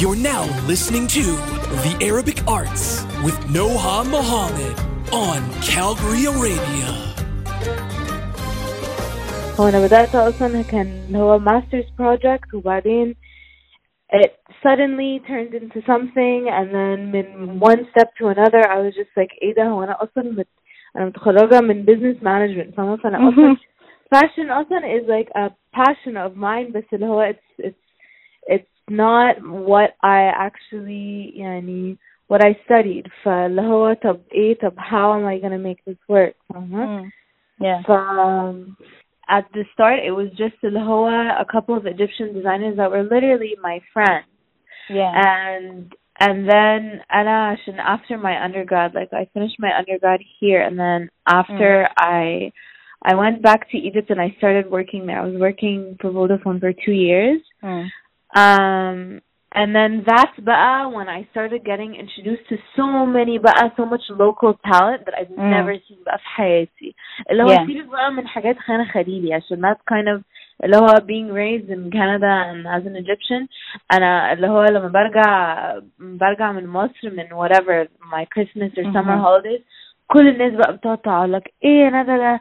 You're now listening to The Arabic Arts with Noha Mohammed on Calgary Arabia. هو أنا بدأت أصلا كان هو ماسترز project وبعدين it suddenly turned into something and then من one step to another I was just like ايه ده هو أنا أصلا مت أنا متخرجة من business management فاهمة فأنا أصلا fashion أصلا is like a passion of mine بس اللي هو it's it's it's not what I actually يعني what I studied فاللي هو طب ايه طب how am I gonna make this work فاهمة Yeah. ف at the start it was just اللي هو a couple of Egyptian designers that were literally my friends Yeah. and and then أنا عشان after my undergrad like I finished my undergrad here and then after I I went back to Egypt and I started working there. I was working for Vodafone for two years. Mm. Um and then that's بقى when I started getting introduced to so many بقى so much local talent that I've Mm. never seen بقى في حياتي اللي هو Yeah. سيبك بقى من حاجات خانة خليلي عشان that's kind of اللي هو being raised in Canada and as an Egyptian أنا اللي هو لما برجع برجع من مصر من whatever my Christmas or summer Mhm. holidays كل الناس بقى بتقعد تعلق ايه انا ده, ده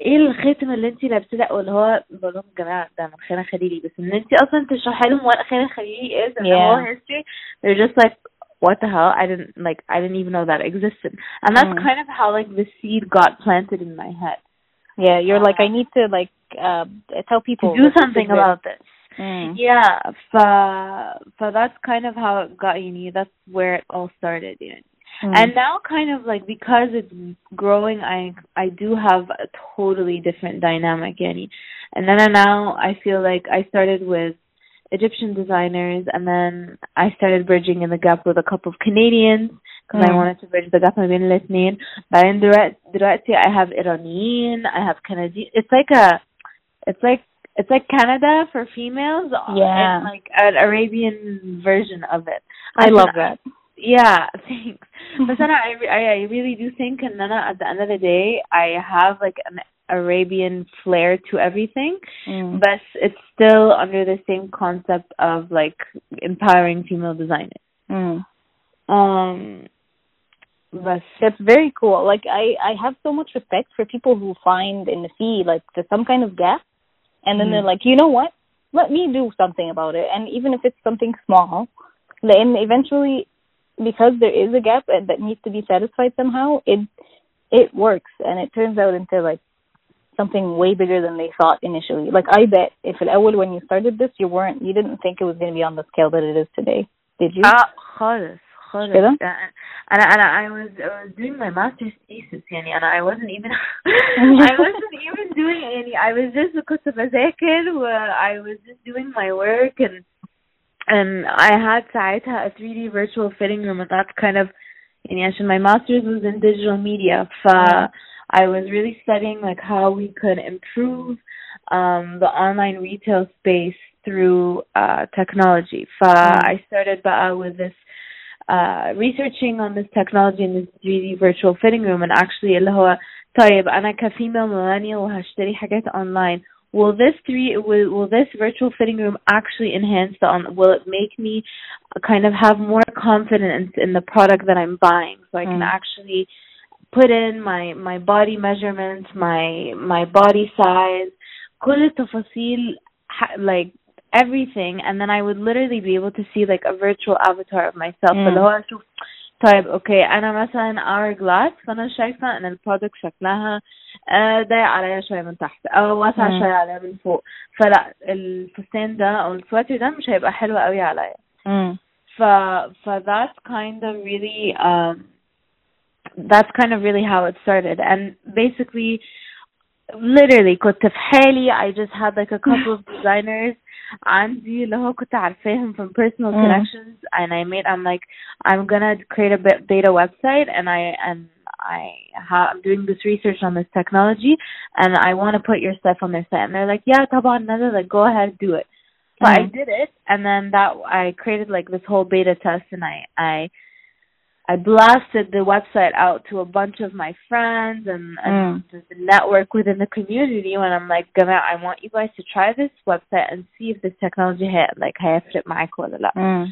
ايه الختم اللي انت لابسه ده واللي هو بقول لهم يا جماعه ده من خانه خليلي بس ان انت اصلا تشرحي لهم what خانه خليلي is and the whole Yeah. history they're just like what the hell I didn't like I didn't even know that existed and that's Mm. kind of how like the seed got planted in my head Yeah. You're like, I need to like uh tell people to do that this something exists. about this Mm. yeah fa, fa that's kind of how it got you know that's where it all started you know Mm. and now kind of like because it's growing i i do have a totally different dynamic yani. and then now i feel like i started with egyptian designers and then i started bridging in the gap with a couple of canadians because i Mm. wanted to bridge the gap between الاثنين بعدين دلوقتي دلوقتي i have iranian i have canadian it's like a it's like it's like canada for females Yeah. and like an arabian version of it I Listen, love that. yeah, thanks. But then I, I I really do think, and then at the end of the day, I have like an Arabian flair to everything, Mm. but it's still under the same concept of like empowering female designers. Mm. Um, but That's very cool. Like I, I have so much respect for people who find in the sea like there's some kind of gap, and then Mhm. they're like, you know what? Let me do something about it. And even if it's something small, then eventually, because there is a gap and that needs to be satisfied somehow, it it works and it turns out into like something way bigger than they thought initially. Like I bet if at Elwood when you started this, you weren't, you didn't think it was going to be on the scale that it is today, did you? ah, خالص خالص كده؟ أنا أنا I was I was doing my master's thesis يعني أنا I wasn't even I wasn't even doing any I was just كنت بذاكر و I was just doing my work and and I had ساعتها a 3D virtual fitting room and that's kind of يعني عشان my master's was in digital media ف I was really studying like how we could improve um the online retail space through uh technology ف I started بقى with this uh researching on this technology in this 3D virtual fitting room and actually اللي هو طيب أنا كفيميل millennial وهشتري حاجات online will this three will, will this virtual fitting room actually enhance the on will it make me kind of have more confidence in the product that I'm buying so I can Mm. actually put in my my body measurements my my body size كل التفاصيل ha- like everything and then I would literally be able to see like a virtual avatar of myself Mm. طيب أوكي أنا مثلا hourglass فأنا شايفة إن البرودكت شكلها آه، ضيق عليا شوية من تحت أو واسع مم. شوية عليا من فوق فلا الفستان ده أو السواتر ده مش هيبقى حلو قوي عليا. ف ف that's kind of really um that's kind of really how it started and basically literally كنت في حالي I just had like a couple of designers عندي اللي هو كنت عارفاهم from personal Mm. connections and I made I'm like I'm gonna create a bit data website and I and I ha- I'm doing this research on this technology and I want to put your stuff on their site and they're like yeah طبعا Nada like go ahead do it so I Mhm. did it and then that I created like this whole beta test and I I I blasted the website out to a bunch of my friends and, and Mm. the network within the community when I'm like, Gama, I want you guys to try this website and see if this technology ha- like هيفرق معاك ولا لا. Mm.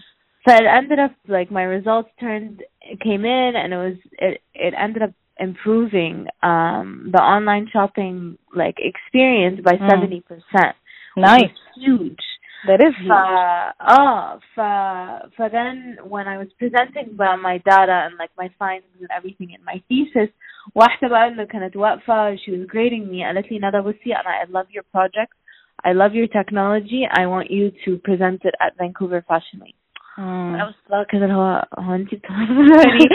so it ended up like my results turned came in and it was it it ended up improving um the online shopping like experience by Mm. seventy percent. Nice. Huge. That is huge. ف اه ف ف then when I was presenting بقى my data and like my findings and everything in my thesis واحدة بقى اللي كانت واقفة she was grading me قالت لي ندى بصي أنا I love your project I love your technology I want you to present it at Vancouver Fashion Week Mm. انا بص كده اللي هو هو انت بتهزري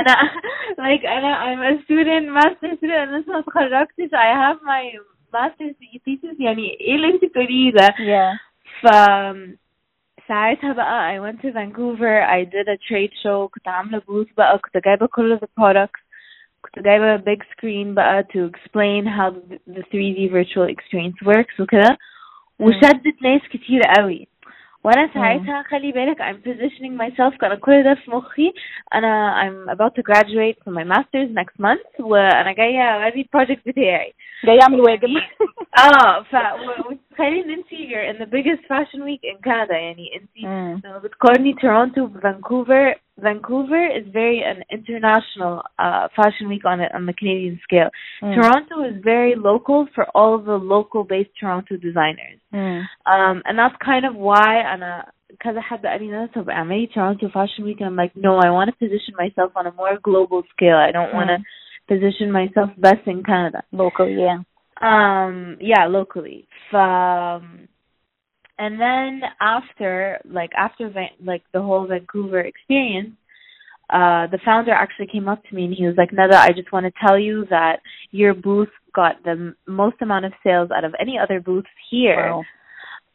انا like انا I'm a student master student انا لسه ما اتخرجتش I have my master's thesis يعني ايه اللي انت بتقوليه ده Yeah. ف ساعتها بقى I went to Vancouver I did a trade show كنت عاملة booth بقى كنت جايبة كل the products كنت جايبة big screen بقى to explain how the the 3D virtual experience works وكده وشدت ناس كتير قوي وانا ساعتها خلي بالك I'm positioning myself كان كل ده في مخي انا I'm about to graduate from my masters next month وانا جايه اوري البروجكت بتاعي جاي اعمل واجب اه ف و- وتخيلي ان انت you're in the biggest fashion week in Canada يعني انت مم. لما بتقارني تورونتو بفانكوفر Vancouver is very an international uh, fashion week on a, on the Canadian scale. Mm. Toronto is very local for all of the local based Toronto designers. Mm. Um, and that's kind of why أنا كذا حد قال لي طب اعملي Toronto Fashion Week and I'm like no I want to position myself on a more global scale I don't want to Mm. position myself best in Canada. Locally, yeah. Um, yeah, locally. Um, and then after, like after Van- like the whole Vancouver experience, uh, the founder actually came up to me and he was like, Nada, I just want to tell you that your booth got the m- most amount of sales out of any other booth here.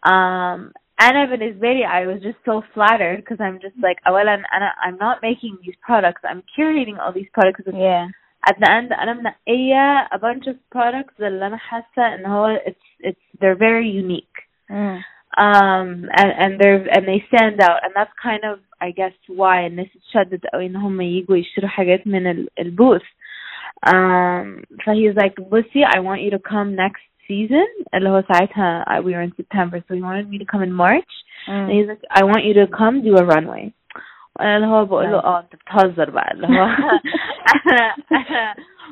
Wow. Um, and as an very, I was just so flattered because I'm just like, oh, well, I'm, I'm not making these products. I'm curating all these products. Yeah at the end انا منقيه a bunch of products اللي انا حاسه ان هو it's it's they're very unique Mm. um and and they're and they stand out and that's kind of I guess why الناس اتشدد قوي ان هم يجوا يشتروا حاجات من ال- البوث um so he was like بصي I want you to come next season اللي هو ساعتها I- we were in September so he wanted me to come in March and Mm. he's like I want you to come do a runway وانا اللي هو بقول له Nice. اه انت بتهزر بقى اللي هو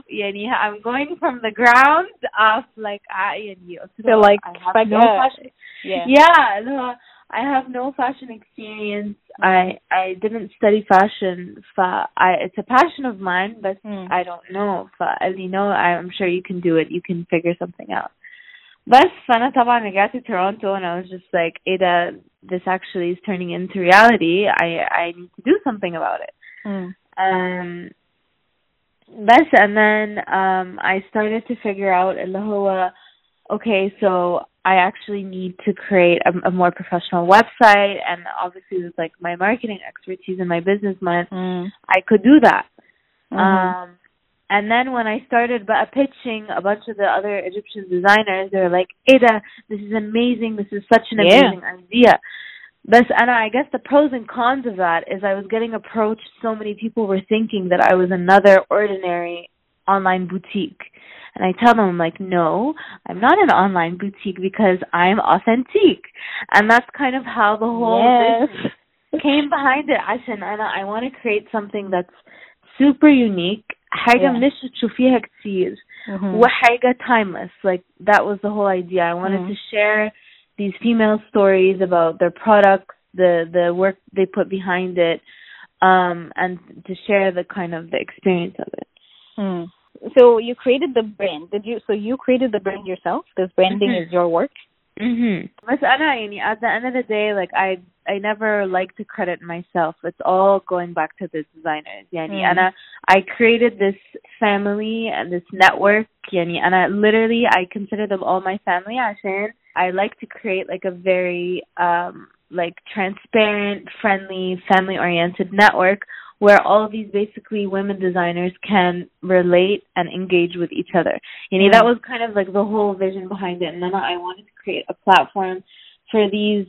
يعني I'm going from the ground up like I يعني قلت له So, like, I have like, no uh, fashion Yeah. yeah اللي هو I have no fashion experience I I didn't study fashion ف I it's a passion of mine but Mm. I don't know فقال لي no I'm sure you can do it you can figure something out بس فانا طبعا رجعت تورونتو and I was just like ايه ده this actually is turning into reality I I need to do something about it Mm. um بس and then um I started to figure out اللي هو okay so I actually need to create a, a more professional website and obviously with like my marketing expertise and my business mind Mm. I could do that Mhm. um, and then when I started pitching a bunch of the other Egyptian designers, they were like, Ada, this is amazing. This is such an yeah. amazing idea. But and I guess the pros and cons of that is I was getting approached. So many people were thinking that I was another ordinary online boutique. And I tell them, I'm like, no, I'm not an online boutique because I'm authentic. And that's kind of how the whole yes. came behind it. I said, Anna, I want to create something that's super unique حاجة Yeah. مش تشوفيها كتير Mhm. وحاجة timeless like that was the whole idea I wanted Mhm. to share these female stories about their products the the work they put behind it um and to share the kind of the experience of it Mm. So you created the brand. Did you? So you created the brand yourself. This branding Mhm. is your work. Mhm. بس أنا يعني at the end of the day like I I never like to credit myself. It's all going back to the designers. يعني Mm. أنا I created this family and this network يعني أنا literally I consider them all my family عشان I like to create like a very um like transparent, friendly, family oriented network where all of these basically women designers can relate and engage with each other. You know, that was kind of like the whole vision behind it. And then I wanted to create a platform for these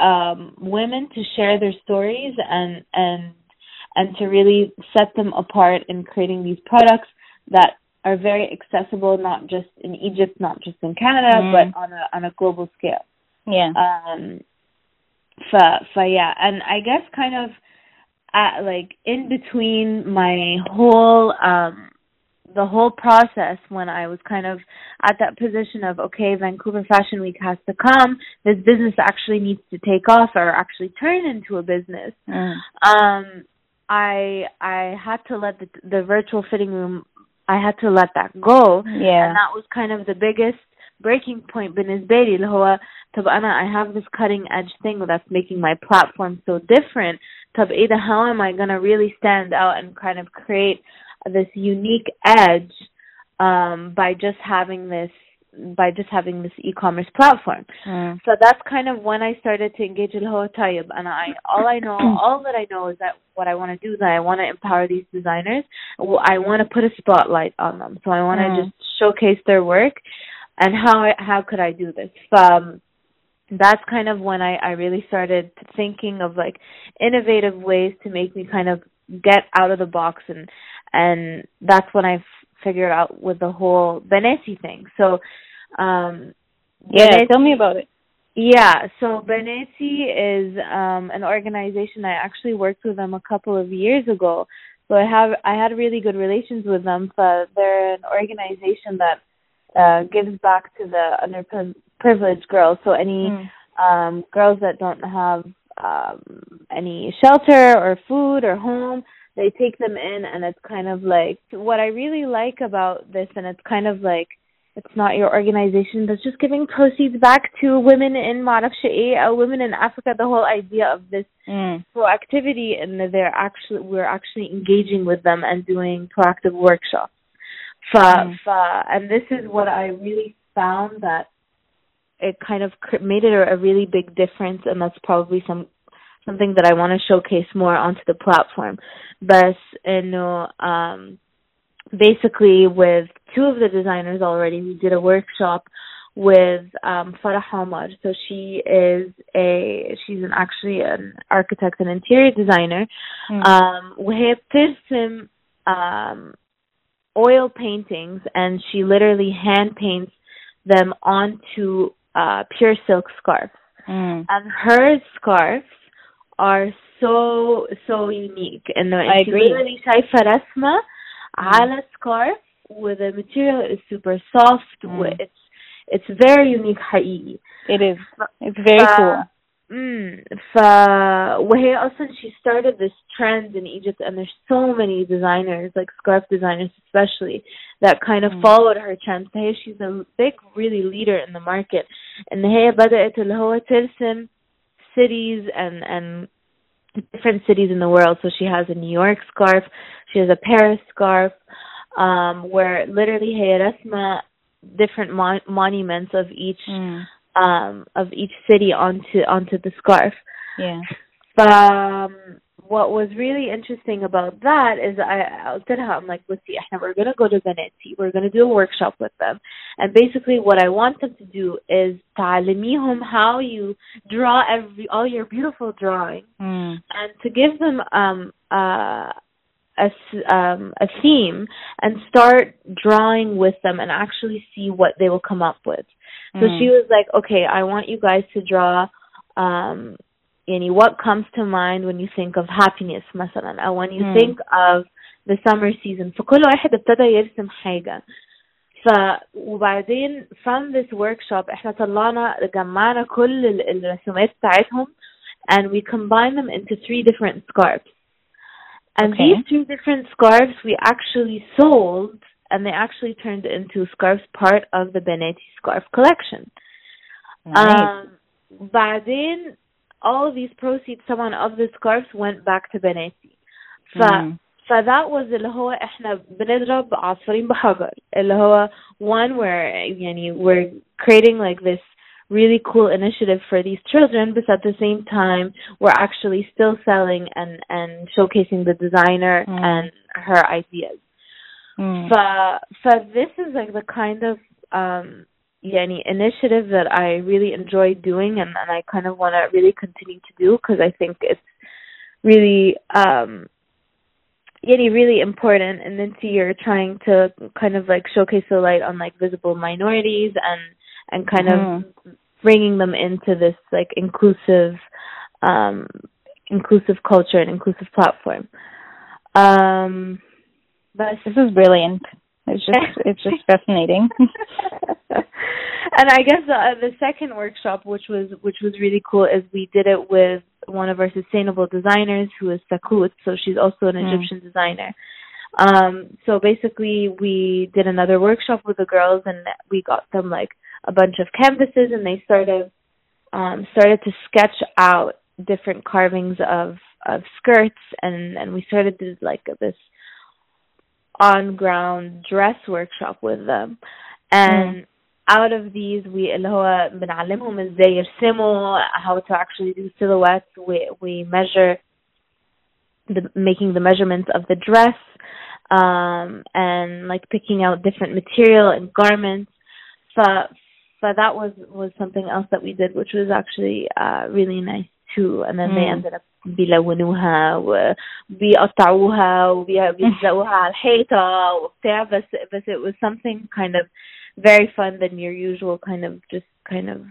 um women to share their stories and and and to really set them apart in creating these products that are very accessible not just in Egypt, not just in Canada, Mm. but on a on a global scale. Yeah. Um for for yeah, and I guess kind of at like in between my whole um the whole process when I was kind of at that position of okay, Vancouver Fashion Week has to come. This business actually needs to take off or actually turn into a business. Mm. Um, I I had to let the the virtual fitting room. I had to let that go, Yeah. and that was kind of the biggest breaking point بالنسبة لي اللي هو طب أنا I have this cutting edge thing that's making my platform so different. طب إيه ده how am I gonna really stand out and kind of create this unique edge um, by just having this by just having this e-commerce platform. Mm. So that's kind of when I started to engage in Tayib and I all I know all that I know is that what I want to do is I want to empower these designers. I want to put a spotlight on them. So I want to mm. just showcase their work and how I, how could I do this? Um, that's kind of when I, I really started thinking of like innovative ways to make me kind of get out of the box and and that's when I f- figured out with the whole Benesi thing. So um Yeah, Benesi- tell me about it. yeah, so Benesi is um an organization I actually worked with them a couple of years ago. So I have I had really good relations with them. So they're an organization that uh gives back to the underprivileged girls. So any Mm. um girls that don't have um any shelter or food or home they take them in and it's kind of like what I really like about this and it's kind of like it's not your organization that's just giving proceeds back to women in Marafsha'i women in Africa. The whole idea of this mm. proactivity and that they're actually we're actually engaging with them and doing proactive workshops. Mm. and this is what I really found that it kind of made it a really big difference, and that's probably some something that I want to showcase more onto the platform. But you know, um, basically with two of the designers already, we did a workshop with um Farah Hamad. So she is a she's an actually an architect and interior designer. Mm. Um وهي بترسم um oil paintings and she literally hand paints them onto uh pure silk scarves. Mm. And her scarves are so so unique and I she agree. literally شايفة رسمة على scarf with the material is super soft Mm. with it's it's very unique حقيقي It is. It's very ف- cool. Mm, ف وهي اصلا she started this trend in Egypt and there's so many designers like scarf designers especially that kind of Mm. followed her trend فهي she's a big really leader in the market ان هي بدأت اللي هو ترسم cities and and different cities in the world. So she has a New York scarf, she has a Paris scarf, um, where literally Hayarasma different mon- monuments of each mm. um, of each city onto onto the scarf. Yeah. Um, what was really interesting about that is I قلت لها I'm like بصي احنا we're gonna go to Veneti we're gonna do a workshop with them and basically what I want them to do is تعلميهم how you draw every all your beautiful drawings Mm. and to give them um uh a s- um a theme and start drawing with them and actually see what they will come up with so Mm. she was like, okay, I want you guys to draw, um, any what comes to mind when you think of happiness مثلا or when you Hmm. think of the summer season فكل واحد ابتدى يرسم حاجة ف وبعدين from this workshop احنا طلعنا جمعنا كل ال- الرسومات بتاعتهم and we combined them into three different scarves and Okay. these three different scarves we actually sold and they actually turned into scarves part of the Benetti scarf collection. Nice. Um, بعدين all of these proceeds طبعا of the scarves went back to Benetti. ف Mm. فذات was اللي هو احنا بنضرب عصفورين بحجر اللي هو one where يعني we're creating like this really cool initiative for these children but at the same time we're actually still selling and and showcasing the designer Mm. and her ideas Mm. ف ف this is like the kind of um yani initiative that I really enjoy doing and, and I kind of want to really continue to do because I think it's really um yani really important and then see you're trying to kind of like showcase the light on like visible minorities and and kind Mhm. of bringing them into this like inclusive um, inclusive culture and inclusive platform. Um, but this is brilliant. It's just it's just fascinating. and I guess the uh, the second workshop, which was which was really cool, is we did it with one of our sustainable designers who is Sakut. So she's also an mm. Egyptian designer. Um, so basically, we did another workshop with the girls, and we got them like a bunch of canvases, and they started um, started to sketch out different carvings of of skirts, and and we started to like this on ground dress workshop with them, and. Mm. Out of these we اللي هو بنعلمهم ازاي يرسموا how to actually do silhouettes we we measure the making the measurements of the dress um, and like picking out different material and garments. But but that was was something else that we did, which was actually uh, really nice too. And then mm. they ended up بيلونوها وبيقطعوها وبيلزقوها على الحيطة وبتاع بس بس it was something kind of very fun than your usual kind of just kind of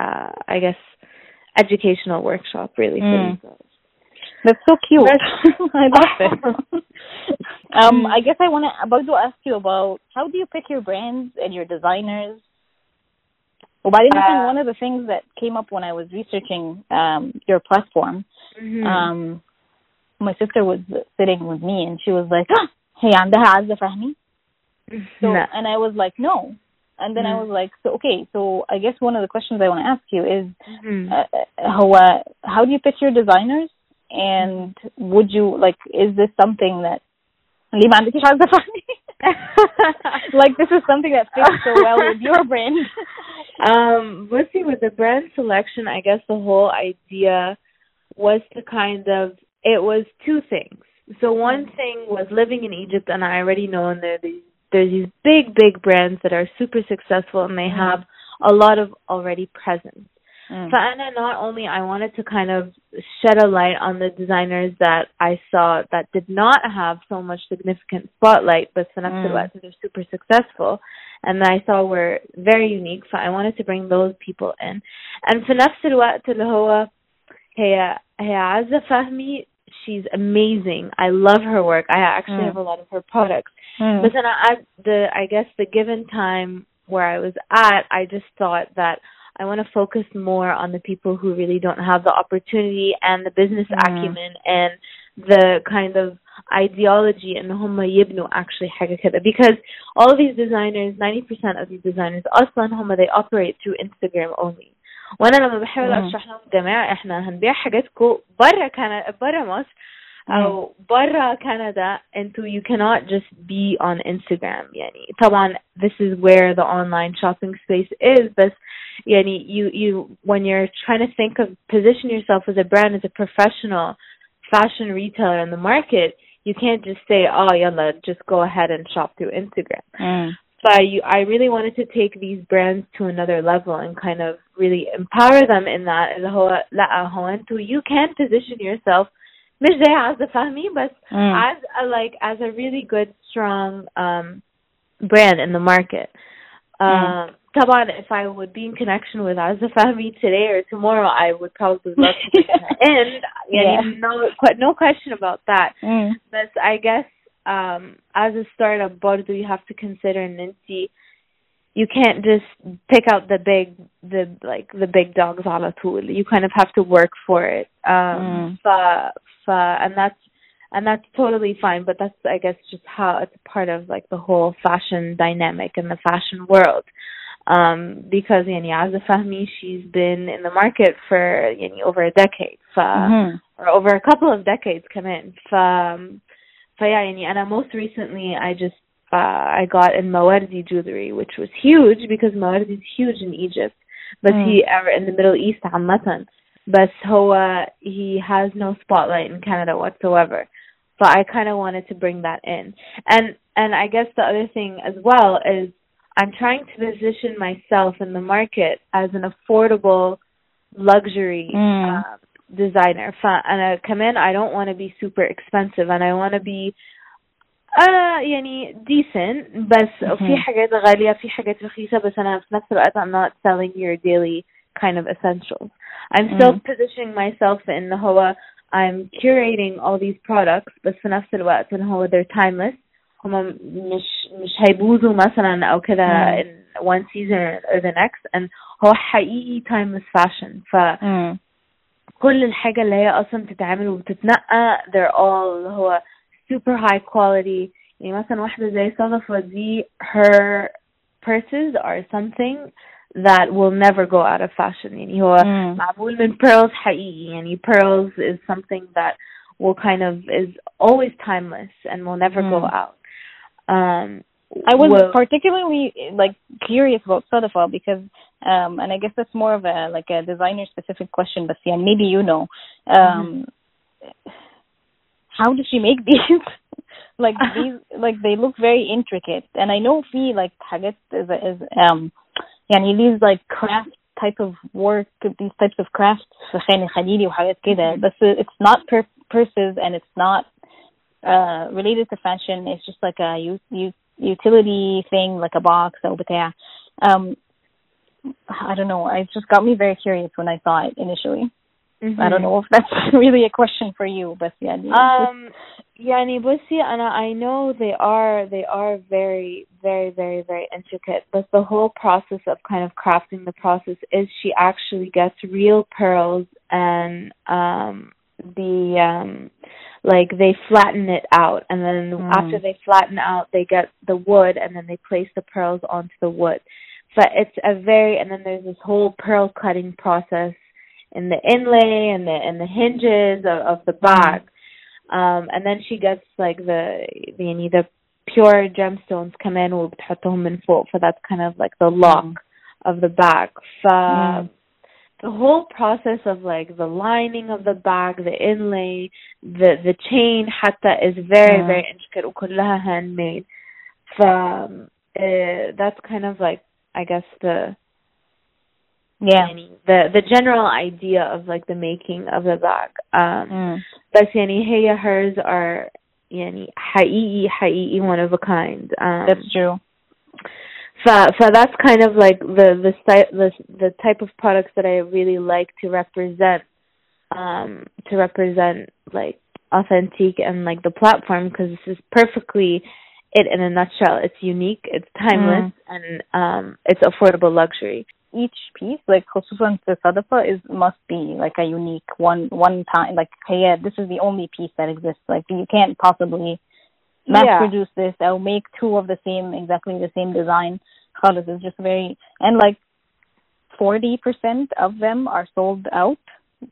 uh I guess educational workshop really mm. for themselves. That's so cute. I love it. um, I guess I want to about to ask you about how do you pick your brands and your designers. Well, I think uh, one of the things that came up when I was researching um, your platform, mm-hmm. um, my sister was sitting with me and she was like, "Hey, عندها عزة فهمي?" So, no. and I was like, "No." And then mm-hmm. I was like, "So okay, so I guess one of the questions I want to ask you is, mm-hmm. uh, how uh, how do you pick your designers?" and would you like is this something that like this is something that fits so well with your brand um let's see with the brand selection i guess the whole idea was to kind of it was two things so one mm-hmm. thing was living in egypt and i already know and there these there's these big big brands that are super successful and they mm-hmm. have a lot of already presence Mm. فأنا not only I wanted to kind of shed a light on the designers that I saw that did not have so much significant spotlight but في نفس الوقت they're super successful and that I saw were very unique I wanted to bring those people in and في نفس الوقت اللي هو هي هي عزة فهمي she's amazing. I love her work. I actually mm. have a lot of her products. Mm. But then I, the I guess the given time where I was at, I just thought that I want to focus more on the people who really don't have the opportunity and the business mm. acumen and the kind of ideology and هم يبنوا actually حاجة كده because all of these designers 90% of these designers أصلا هم they operate through Instagram only وانا لما بحاول اشرح لهم جماعة احنا هنبيع حاجاتكم برا كان برا مصر او برا كندا انتو you cannot just be on Instagram يعني طبعا this is where the online shopping space is بس يعني you you when you're trying to think of position yourself as a brand as a professional fashion retailer in the market you can't just say oh yalla just go ahead and shop through Instagram mm. but you I really wanted to take these brands to another level and kind of really empower them in that اللي هو لا هو انتو you can position yourself مش زي عزة فهمي بس mm. as a, like as a really good strong um brand in the market mm. Um, on! if I would be in connection with Azza Fahmi today or tomorrow, I would probably love to bring her in. Yeah. No, no question about that. Mm. But I guess um, as a startup, Bardo, you have to consider Ninti. You can't just pick out the big, the like the big dogs on a tool. You kind of have to work for it. Um, mm. ف, and that's and that's totally fine but that's I guess just how it's part of like the whole fashion dynamic in the fashion world um, because يعني عزة Fahmi she's been in the market for يعني over a decade ف mm-hmm. or over a couple of decades كمان ف فيا يعني أنا most recently I just uh, I got in Mawardi jewelry which was huge because Mawardi is huge in Egypt but mm. he in the Middle East عامة بس هو he has no spotlight in Canada whatsoever but I kind of wanted to bring that in and and I guess the other thing as well is I'm trying to position myself in the market as an affordable luxury mm. uh, designer. And I come in, I don't want to be super expensive and I want to be آه يعني decent بس mm-hmm. في حاجات غالية في حاجات رخيصة بس أنا في نفس الوقت I'm not selling your daily kind of essentials. I'm still Mm. positioning myself in هو I'm curating all these products بس في نفس الوقت ان هو they're timeless هم مش مش هيبوظوا مثلا او كده Mm. in one season or the next and هو حقيقي timeless fashion ف Mm. كل الحاجة اللي هي أصلا بتتعمل وبتتنقى they're all اللي هو super high quality يعني مثلا واحدة زي صدفة دي her purses are something that will never go out of fashion يعني هو Mm. معمول من pearls حقيقي يعني pearls is something that will kind of is always timeless and will never go Mm. out um I was will- particularly like curious about Sadafa because, um, and I guess that's more of a like a designer specific question, but yeah, maybe you know, um, how does she make these? like these, like they look very intricate, and I know في like حاجات is is um, يعني these like craft type of work, these types of crafts في خان خليلي وحاجات كده, but it's not per- purses and it's not uh related to fashion. It's just like a u- u- utility thing, like a box or بتاع. Um, I don't know. It just got me very curious when I saw it initially. mm-hmm. I don't mm-hmm. know if that's really a question for you, but yeah. Um, yeah, Nibusi, and I know they are they are very very very very intricate, but the whole process of kind of crafting the process is she actually gets real pearls and um the um like they flatten it out and then mm. after they flatten out they get the wood and then they place the pearls onto the wood but it's a very and then there's this whole pearl cutting process in the inlay and the and the hinges of, of the bag. Um, and then she gets like the the يعني the pure gemstones come in وبتحطهم من فوق so that's kind of like the lock of the bag. ف Mm. the whole process of like the lining of the bag, the inlay, the the chain حتى is very Mm. very intricate وكلها handmade. ف uh, that's kind of like I guess the yeah. يعني the the general idea of like the making of the bag. Um, Mm. بس يعني هي hers are يعني حقيقي حقيقي one of a kind. Um, That's true. ف, ف that's kind of like the the sty- the the type of products that I really like to represent um to represent like authentic and like the platform because this is perfectly it in a nutshell. It's unique, it's timeless, and um it's affordable luxury. Each piece, like خصوصا في صدفة, is must be like a unique one one time. Like hey, yeah, this is the only piece that exists. Like you can't possibly mass Yeah. produce this. I'll make two of the same, exactly the same design. خالص is just very and like forty percent of them are sold out.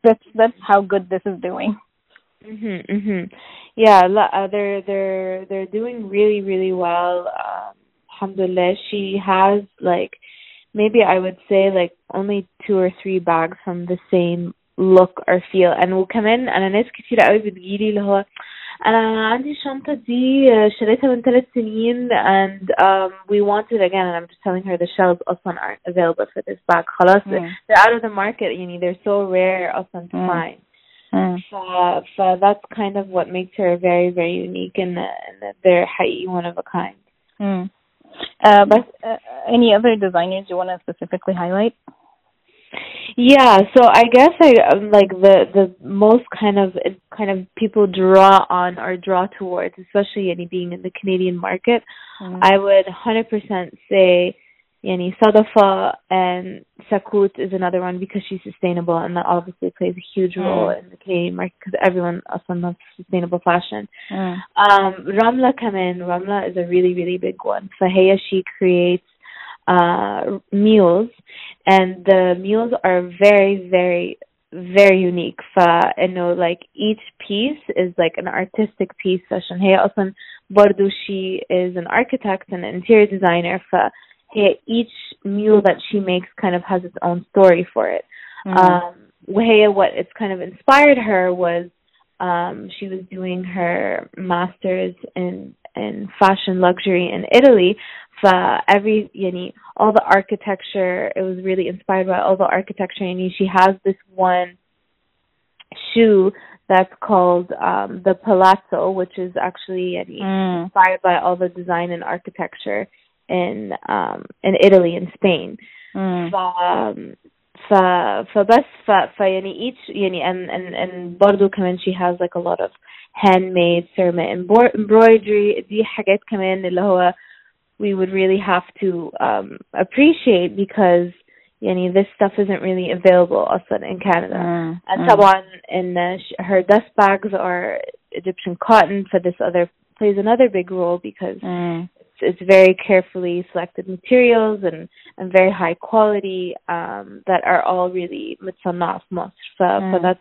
That's that's how good this is doing. Mhm, mhm. Yeah, la- uh, they're they're they're doing really really well. Um, alhamdulillah, she has like maybe I would say like only two or three bags from the same look or feel and وكمان انا ناس كتير قوي بتجيلي اللي هو انا عندي الشنطة دي uh, شريتها من ثلاث سنين and um, we want it again and I'm just telling her the shelves اصلا aren't available for this bag خلاص Mm. they're out of the market يعني they're so rare اصلا to Mm. find Mm. ف, ف that's kind of what makes her very very unique and, and that they're حقيقي one of a kind. Mm. Uh, but uh, any other designers you want to specifically highlight? Yeah, so I guess I um, like the the most kind of kind of people draw on or draw towards, especially any being in the Canadian market. Mm. I would 100% say Yani Sadafa and Sakut is another one because she's sustainable and that obviously plays a huge role Mm. in the Canadian market because everyone also loves sustainable fashion. Mm. Um, Ramla Kamen, Ramla is a really, really big one. Fahaya, she creates uh, mules, and the mules are very, very, very unique. Fa, you know, like each piece is like an artistic piece. Hey, also, Bardu, she is an architect and an interior designer. Fa, hey, each mule that she makes kind of has its own story for it. Mm. Um, Wahea, what it's kind of inspired her was um, she was doing her master's in in fashion luxury in Italy. For every, yani, all the architecture, it was really inspired by all the architecture. And she has this one shoe that's called um, the Palazzo, which is actually yani, Mm. inspired by all the design and architecture in um, in Italy and Spain. Mm. Um, ف فبس ف فيعني each يعني and and and برضه كمان she has like a lot of handmade ceramic embro- embroidery دي حاجات كمان اللي هو we would really have to um appreciate because يعني this stuff isn't really available أصلا in Canada Mm, and mm. طبعا in uh, sh- her dust bags are Egyptian cotton for this other plays another big role because Mm. it's very carefully selected materials and, and very high quality um, that are all really mutsannaf most. So, mm. that's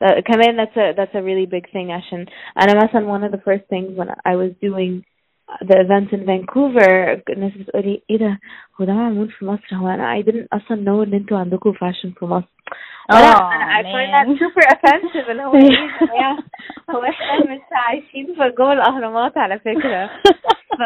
that, that's a that's a really big thing, Ashen. And I'm also one of the first things when I was doing the event in Vancouver الناس بتقولي ايه ده هو ده معمول في مصر هو انا I didn't اصلا know ان انتوا عندكم fashion في مصر وانا Oh, انا I find man. that super offensive اللي هو ايه ده يا هو احنا مش عايشين في جوه الاهرامات على فكره ف,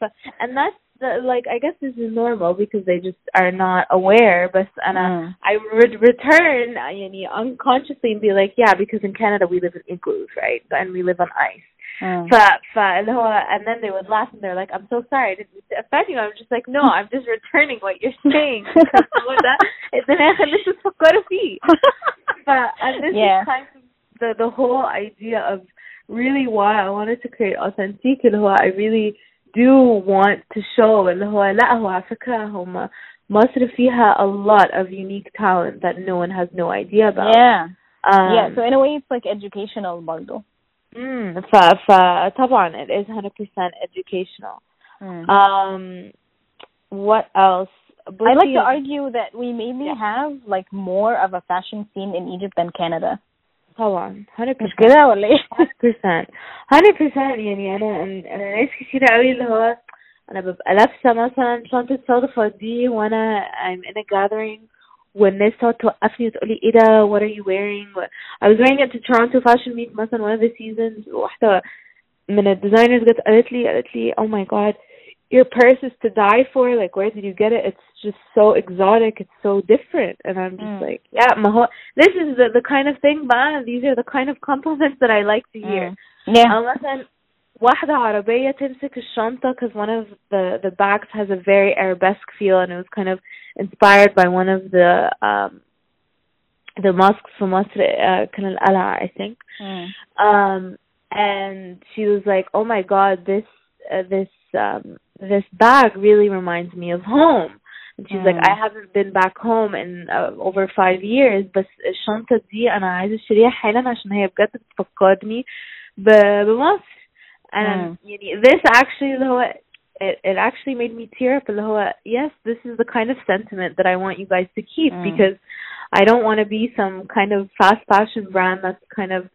ف and that's the, like I guess this is normal because they just are not aware but أنا Mm. I would return يعني unconsciously and be like yeah because in Canada we live in igloos right and we live on ice Mm. For for Aloha, and then they would laugh and they're like, "I'm so sorry, I didn't mean to offend you." I'm just like, "No, I'm just returning what you're saying." this is But and this yeah. is kind of the the whole idea of really why I wanted to create authentic Aloha. I really do want to show Aloha Lahu Africa Homa. Masr fiha a lot of unique talent that no one has no idea about. Yeah. Um, yeah, so in a way it's like educational, bundle. mm, ف فطبعا it is 100% educational Mm. um what else I like to بصي- argue that we maybe Yeah. have like more of a fashion scene in Egypt than Canada. طبعا 100% مش كده ولا ايه؟ 100% 100% يعني انا انا ناس كتير قوي اللي هو انا ببقى لابسه مثلا شنطه صدفه دي وانا I'm in a gathering والناس تقعد توقفني وتقولي ايه ده what are you wearing I was wearing it to Toronto Fashion Week مثلا one of the seasons واحده من الديزاينرز جت قالت لي قالت لي oh my god your purse is to die for like where did you get it it's just so exotic it's so different and I'm just Mm. like yeah my whole this is the the kind of thing بقى these are the kind of compliments that I like to hear Mm. Yeah. أو مثلا واحدة عربية تمسك الشنطة because one of the the bags has a very arabesque feel and it was kind of inspired by one of the um the mosques في مصر uh, كان القلعة I think Mm. um and she was like oh my god this uh, this um this bag really reminds me of home and she's like Mm. I haven't been back home in uh, over five years بس الشنطة دي أنا عايزة أشتريها حالا عشان هي بجد بتفكرني ب- بمصر and mm. this actually though it it actually made me tear up Aloha. yes this is the kind of sentiment that i want you guys to keep mm. because i don't want to be some kind of fast fashion brand that's kind of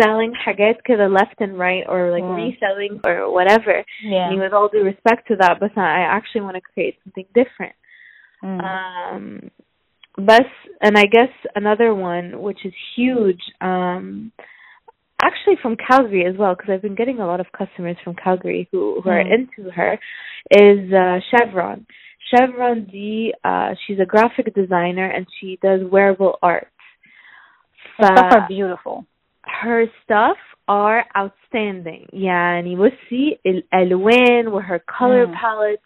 selling haggard to the left and right or like mm. reselling or whatever yeah. I mean, with all due respect to that but i actually want to create something different hmm. um but and i guess another one which is huge um actually from Calgary as well, because I've been getting a lot of customers from Calgary who who are Mm. into her, is uh, Chevron. Chevron D. Uh, she's a graphic designer and she does wearable art. Her stuff ف- are beautiful. her stuff are outstanding يعني بصي الالوان وher color Mm. palettes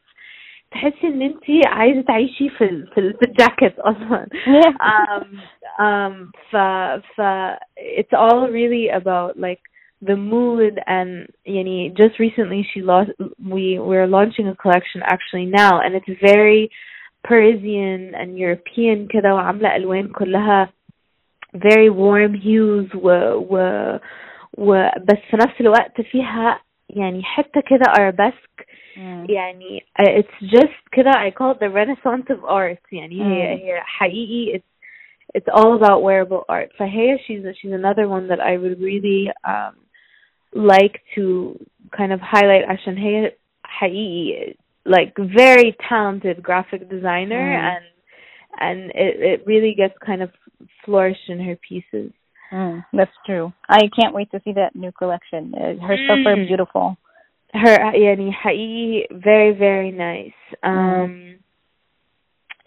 تحسي ان انت عايزه تعيشي في ال في, ال في الجاكيت أصلا um um ف ف it's all really about like the mood and يعني just recently she lost we we're launching a collection actually now and it's very Parisian and European كده وعاملة ألوان كلها very warm hues و و و بس في نفس الوقت فيها يعني حتة كده arabesque Mm. يعني uh, it's just كده I call it the renaissance of art يعني هي Mm. هي حقيقي it's it's all about wearable art فهي she's she's another one that I would really um like to kind of highlight عشان هي حقيقي like very talented graphic designer Mm. and and it it really gets kind of flourished in her pieces. Mm. That's true. I can't wait to see that new collection. Uh, her stuff are Mm. beautiful. Her يعني حقيقي very very nice. Um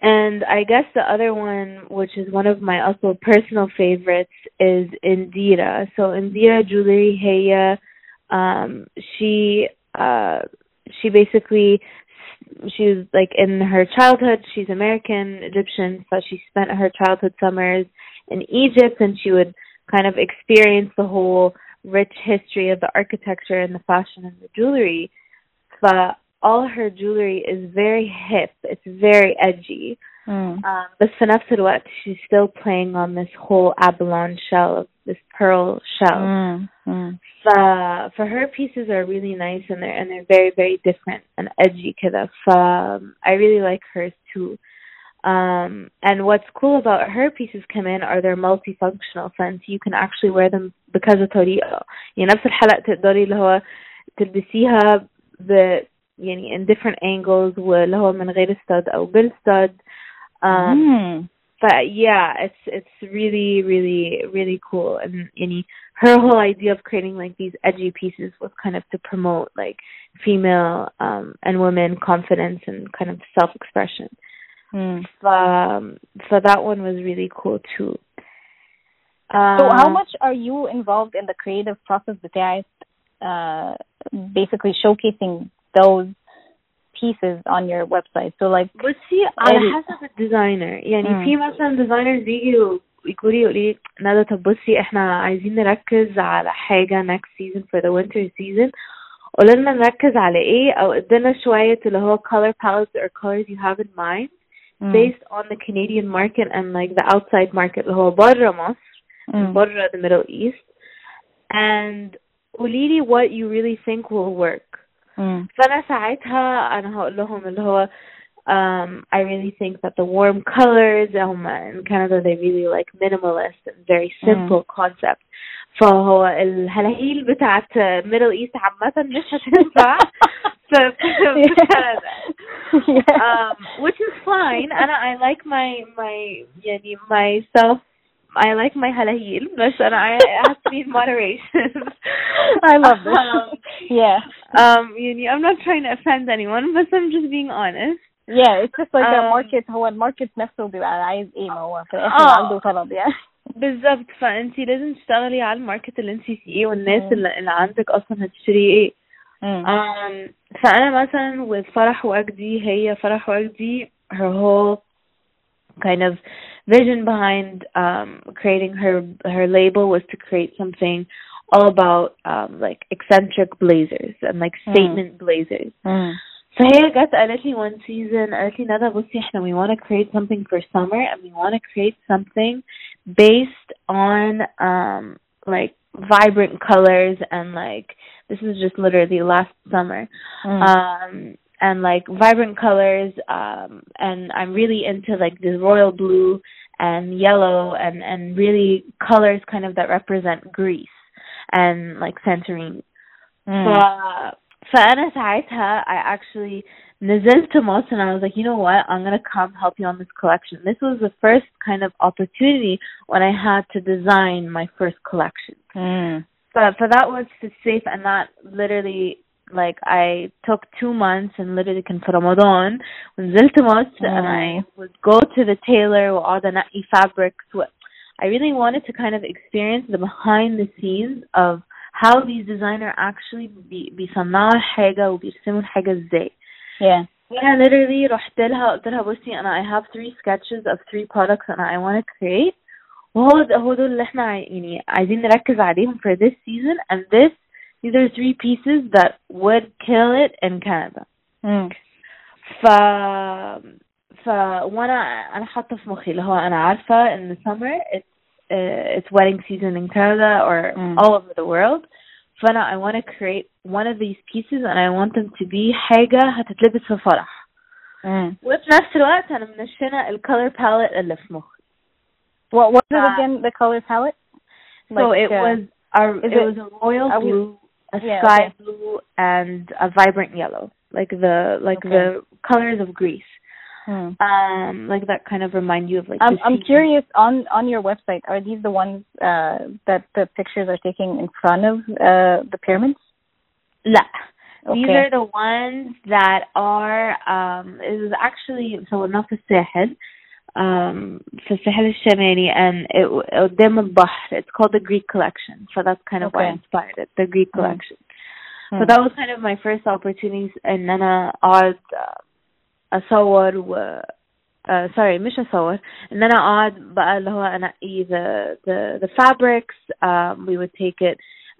and I guess the other one which is one of my also personal favorites is Indira. So Indira Jewelry Heya um she uh she basically she was like in her childhood she's American Egyptian so she spent her childhood summers in Egypt and she would kind of experience the whole rich history of the architecture and the fashion and the jewelry. But all her jewelry is very hip. It's very edgy. Mm. Um, but Sanaf she's still playing on this whole abalone shell, this pearl shell. Mm. Mm. Fa, for her pieces are really nice and they're and they're very very different and edgy. Kida. um, I really like hers too. um and what's cool about her pieces come in are they're multifunctional since you can actually wear them بكذا طريقة يعني نفس الحلقة تقدري اللي هو تلبسيها ب يعني in different angles واللي هو من غير stud أو بالstud um Mm. but yeah, it's it's really really really cool. And any her whole idea of creating like these edgy pieces was kind of to promote like female um and women confidence and kind of self expression. Mm. Um, so that one was really cool too. Um, So how much are you involved in the creative process بتاعت uh, basically showcasing those pieces on your website? So like بصي على ال- حسب الديزاينر يعني مم. في مثلا ديزاينرز بيجوا يقولوا لي يقولوا لي ندى طب بصي احنا عايزين نركز على حاجة next season for the winter season قولوا لنا نركز على ايه او ادينا شوية اللي هو color palettes or colors you have in mind Mm. based on the Canadian market and like the outside market اللي هو برا مصر Mm. برا the Middle East and قولي لي what you really think will work Mm. فانا ساعتها انا هقول لهم اللي هو um I really think that the warm colors هم in Canada they really like minimalist and very simple concept فهو الهلاهيل بتاعت Middle East عامة مش هتنفع um which is fine أنا I like my my يعني myself I like my halahil بس أنا I has to be in moderation I love this. um, yeah. um يعني I'm not trying to offend anyone but I'm just being honest Yeah, it's just like Um, market هو الماركت نفسه بيبقى عايز إيه ما هو في الآخر آه. عنده طلب يعني بالظبط فانت لازم تشتغلي على الماركت اللي انت فيه والناس مم. اللي, اللي عندك اصلا هتشتري ايه Mm. um فانا مثلا with فرح وجدي هي فرح وجدي her whole kind of vision behind um creating her her label was to create something all about um like eccentric blazers and like Mm. statement blazers Mm. فهي جت قالت لي one season قالت لي ندى بصي احنا we want to create something for summer and we want to create something based on um like vibrant colors and like this is just literally last summer Mm. um and like vibrant colors um and I'm really into like this royal blue and yellow and and really colors kind of that represent Greece and like Santorini Mm. ف... فأنا ساعتها I actually نزلت مصر and I was like, you know what, I'm gonna come help you on this collection. This was the first kind of opportunity when I had to design my first collection. Mm. But for that was to safe and that literally like I took two months and literally كان في رمضان ونزلت مصر and I would go to the tailor وأقعد أنقي fabrics و- I really wanted to kind of experience the behind the scenes of how these designer actually بي بيصنعوا الحاجة وبيرسموا الحاجة ازاي Yeah. وانا literally رحت لها قلت لها بصي انا I have three sketches of three products and I want to create وهو ده هو دول اللي احنا عاي- يعني عايزين نركز عليهم for this season and this these are three pieces that would kill it in Canada Mm. ف ف وانا انا حاطه في مخي اللي هو انا عارفه ان summer it's uh, it's wedding season in Canada or Mm. all over the world فانا I want to create one of these pieces and I want them to be حاجه هتتلبس في فرح Mm. وفي نفس الوقت انا منشنه الكولر باليت اللي في مخي What what is it Uh, again? The color palette? so Like, it uh, was our is it, it- was a royal are we- blue a Yeah, sky okay. blue and a vibrant yellow like the like Okay. the colors of Greece Mm. um like that kind of remind you of like I'm the I'm sea. curious on on your website. Are these the ones uh, that the pictures are taking in front of uh, the pyramids? لا these Okay. are the ones that are um it was actually صورناه في الساحل um في الساحل الشمالي and it قدام البحر it's called the Greek collection so that's kind of why I Okay. inspired it the Greek Mm. collection so Hmm. that was kind of my first opportunity ان انا اقعد uh, اصور و uh, sorry مش اصور ان انا اقعد بقى اللي هو انقي the the the fabrics um, we would take it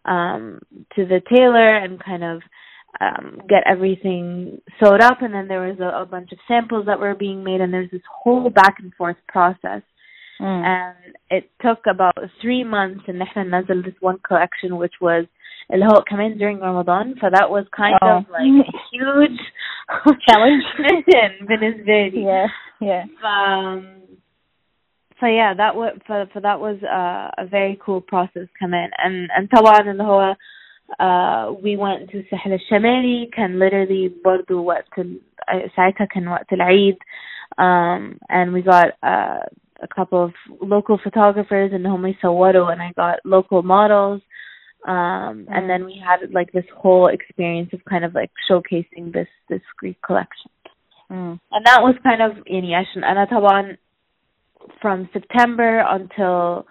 um, to the tailor and kind of um, get everything sewed up and then there was a, a bunch of samples that were being made and there's this whole back and forth process Mm. and it took about three months and احنا نزل this one collection which was اللي هو كمان during Ramadan so that was kind Oh. of like a huge Challenge. mission بالنسبة لي yeah, yeah. um, so yeah that was for, for that was uh, a very cool process كمان and and طبعا اللي هو uh, we went to الساحل الشمالي كان literally برضو وقت ال- ساعتها كان وقت العيد um, and we got uh, a couple of local photographers and هم يصوروا and I got local models um and mm-hmm. then we had like this whole experience of kind of like showcasing this this greek collection mm. and that was kind of Yeniash and Anataban from September until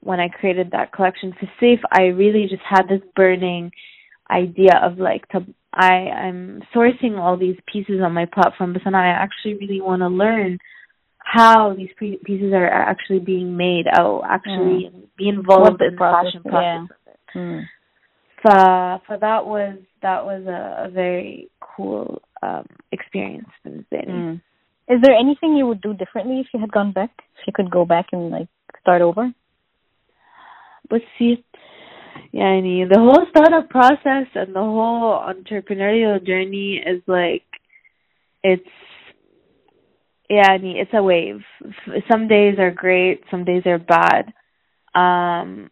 when I created that collection for Safe, I really just had this burning idea of like to, I I'm sourcing all these pieces on my platform, but then I actually really want to learn how these pieces are actually being made. Oh, actually mm. be involved in the fashion process. Yeah Mm. So, so that was that was a, a very cool um experience in Zany. Mm. Is there anything you would do differently if you had gone back? If you could go back and like start over? بصي يعني the whole startup process and the whole entrepreneurial journey is like it's يعني it's a wave F- some days are great some days are bad um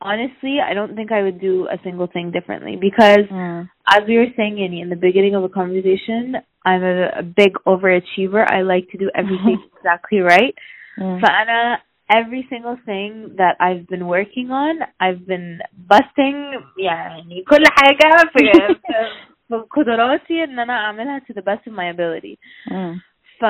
honestly I don't think I would do a single thing differently because Mm. as we were saying Yanni, in the beginning of the conversation I'm a, a big overachiever I like to do everything exactly right Mm. فأنا every single thing that I've been working on I've been busting يعني كل حاجة في في قدراتي إن أنا أعملها to the best of my ability Mm. ف,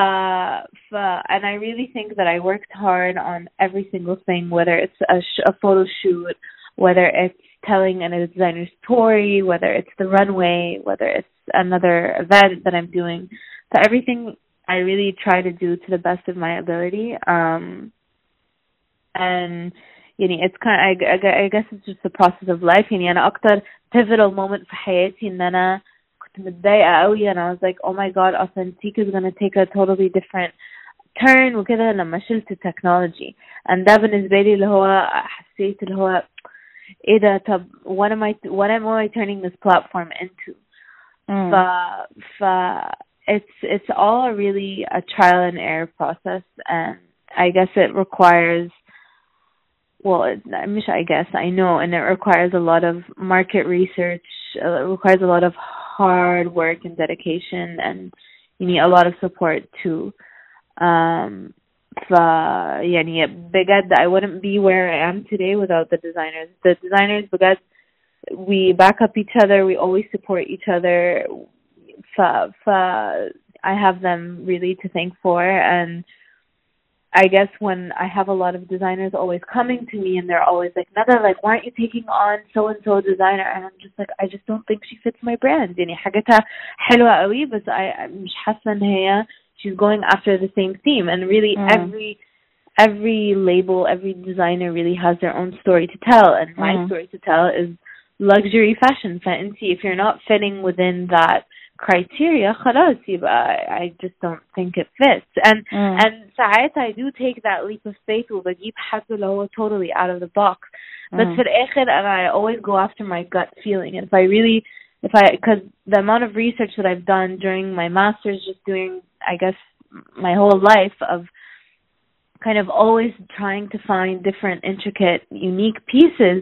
ف and I really think that I worked hard on every single thing whether it's a, sh- a photo shoot whether it's telling a designer's story whether it's the runway whether it's another event that I'm doing so everything I really try to do to the best of my ability um and يعني it's kind I, I, I guess it's just the process of life يعني أنا أكتر pivotal moment في حياتي إن أنا كنت متضايقة قوي and I was like oh my god Authentique is gonna take a totally different turn. وكده لما شلت technology. And ده بالنسبة لي اللي هو حسيت اللي هو ايه ده طب what am I what am I turning this platform into? Mm. ف ف it's it's all really a trial and error process and I guess it requires well it, I guess I know and it requires a lot of market research uh, it requires a lot of hard work and dedication and you need a lot of support too um ف يعني بجد I wouldn't be where I am today without the designers the designers بجد we back up each other we always support each other ف ف I have them really to thank for and I guess when I have a lot of designers always coming to me and they're always like, Nada, like, why aren't you taking on so and so designer? And I'm just like, I just don't think she fits my brand. يعني حاجتها حلوة قوي بس I مش حاسة إن هي she's going after the same theme and really Mm. every every label, every designer really has their own story to tell and my Mm. story to tell is luxury fashion فانتي if you're not fitting within that criteria خلاص يبقى I just don't think it fits and Mm. and ساعات I do take that leap of faith وبجيب حد اللي هو totally out of the box but Mm. في الآخر and I always go after my gut feeling and if I really if I because the amount of research that I've done during my masters just doing I guess my whole life of kind of always trying to find different intricate unique pieces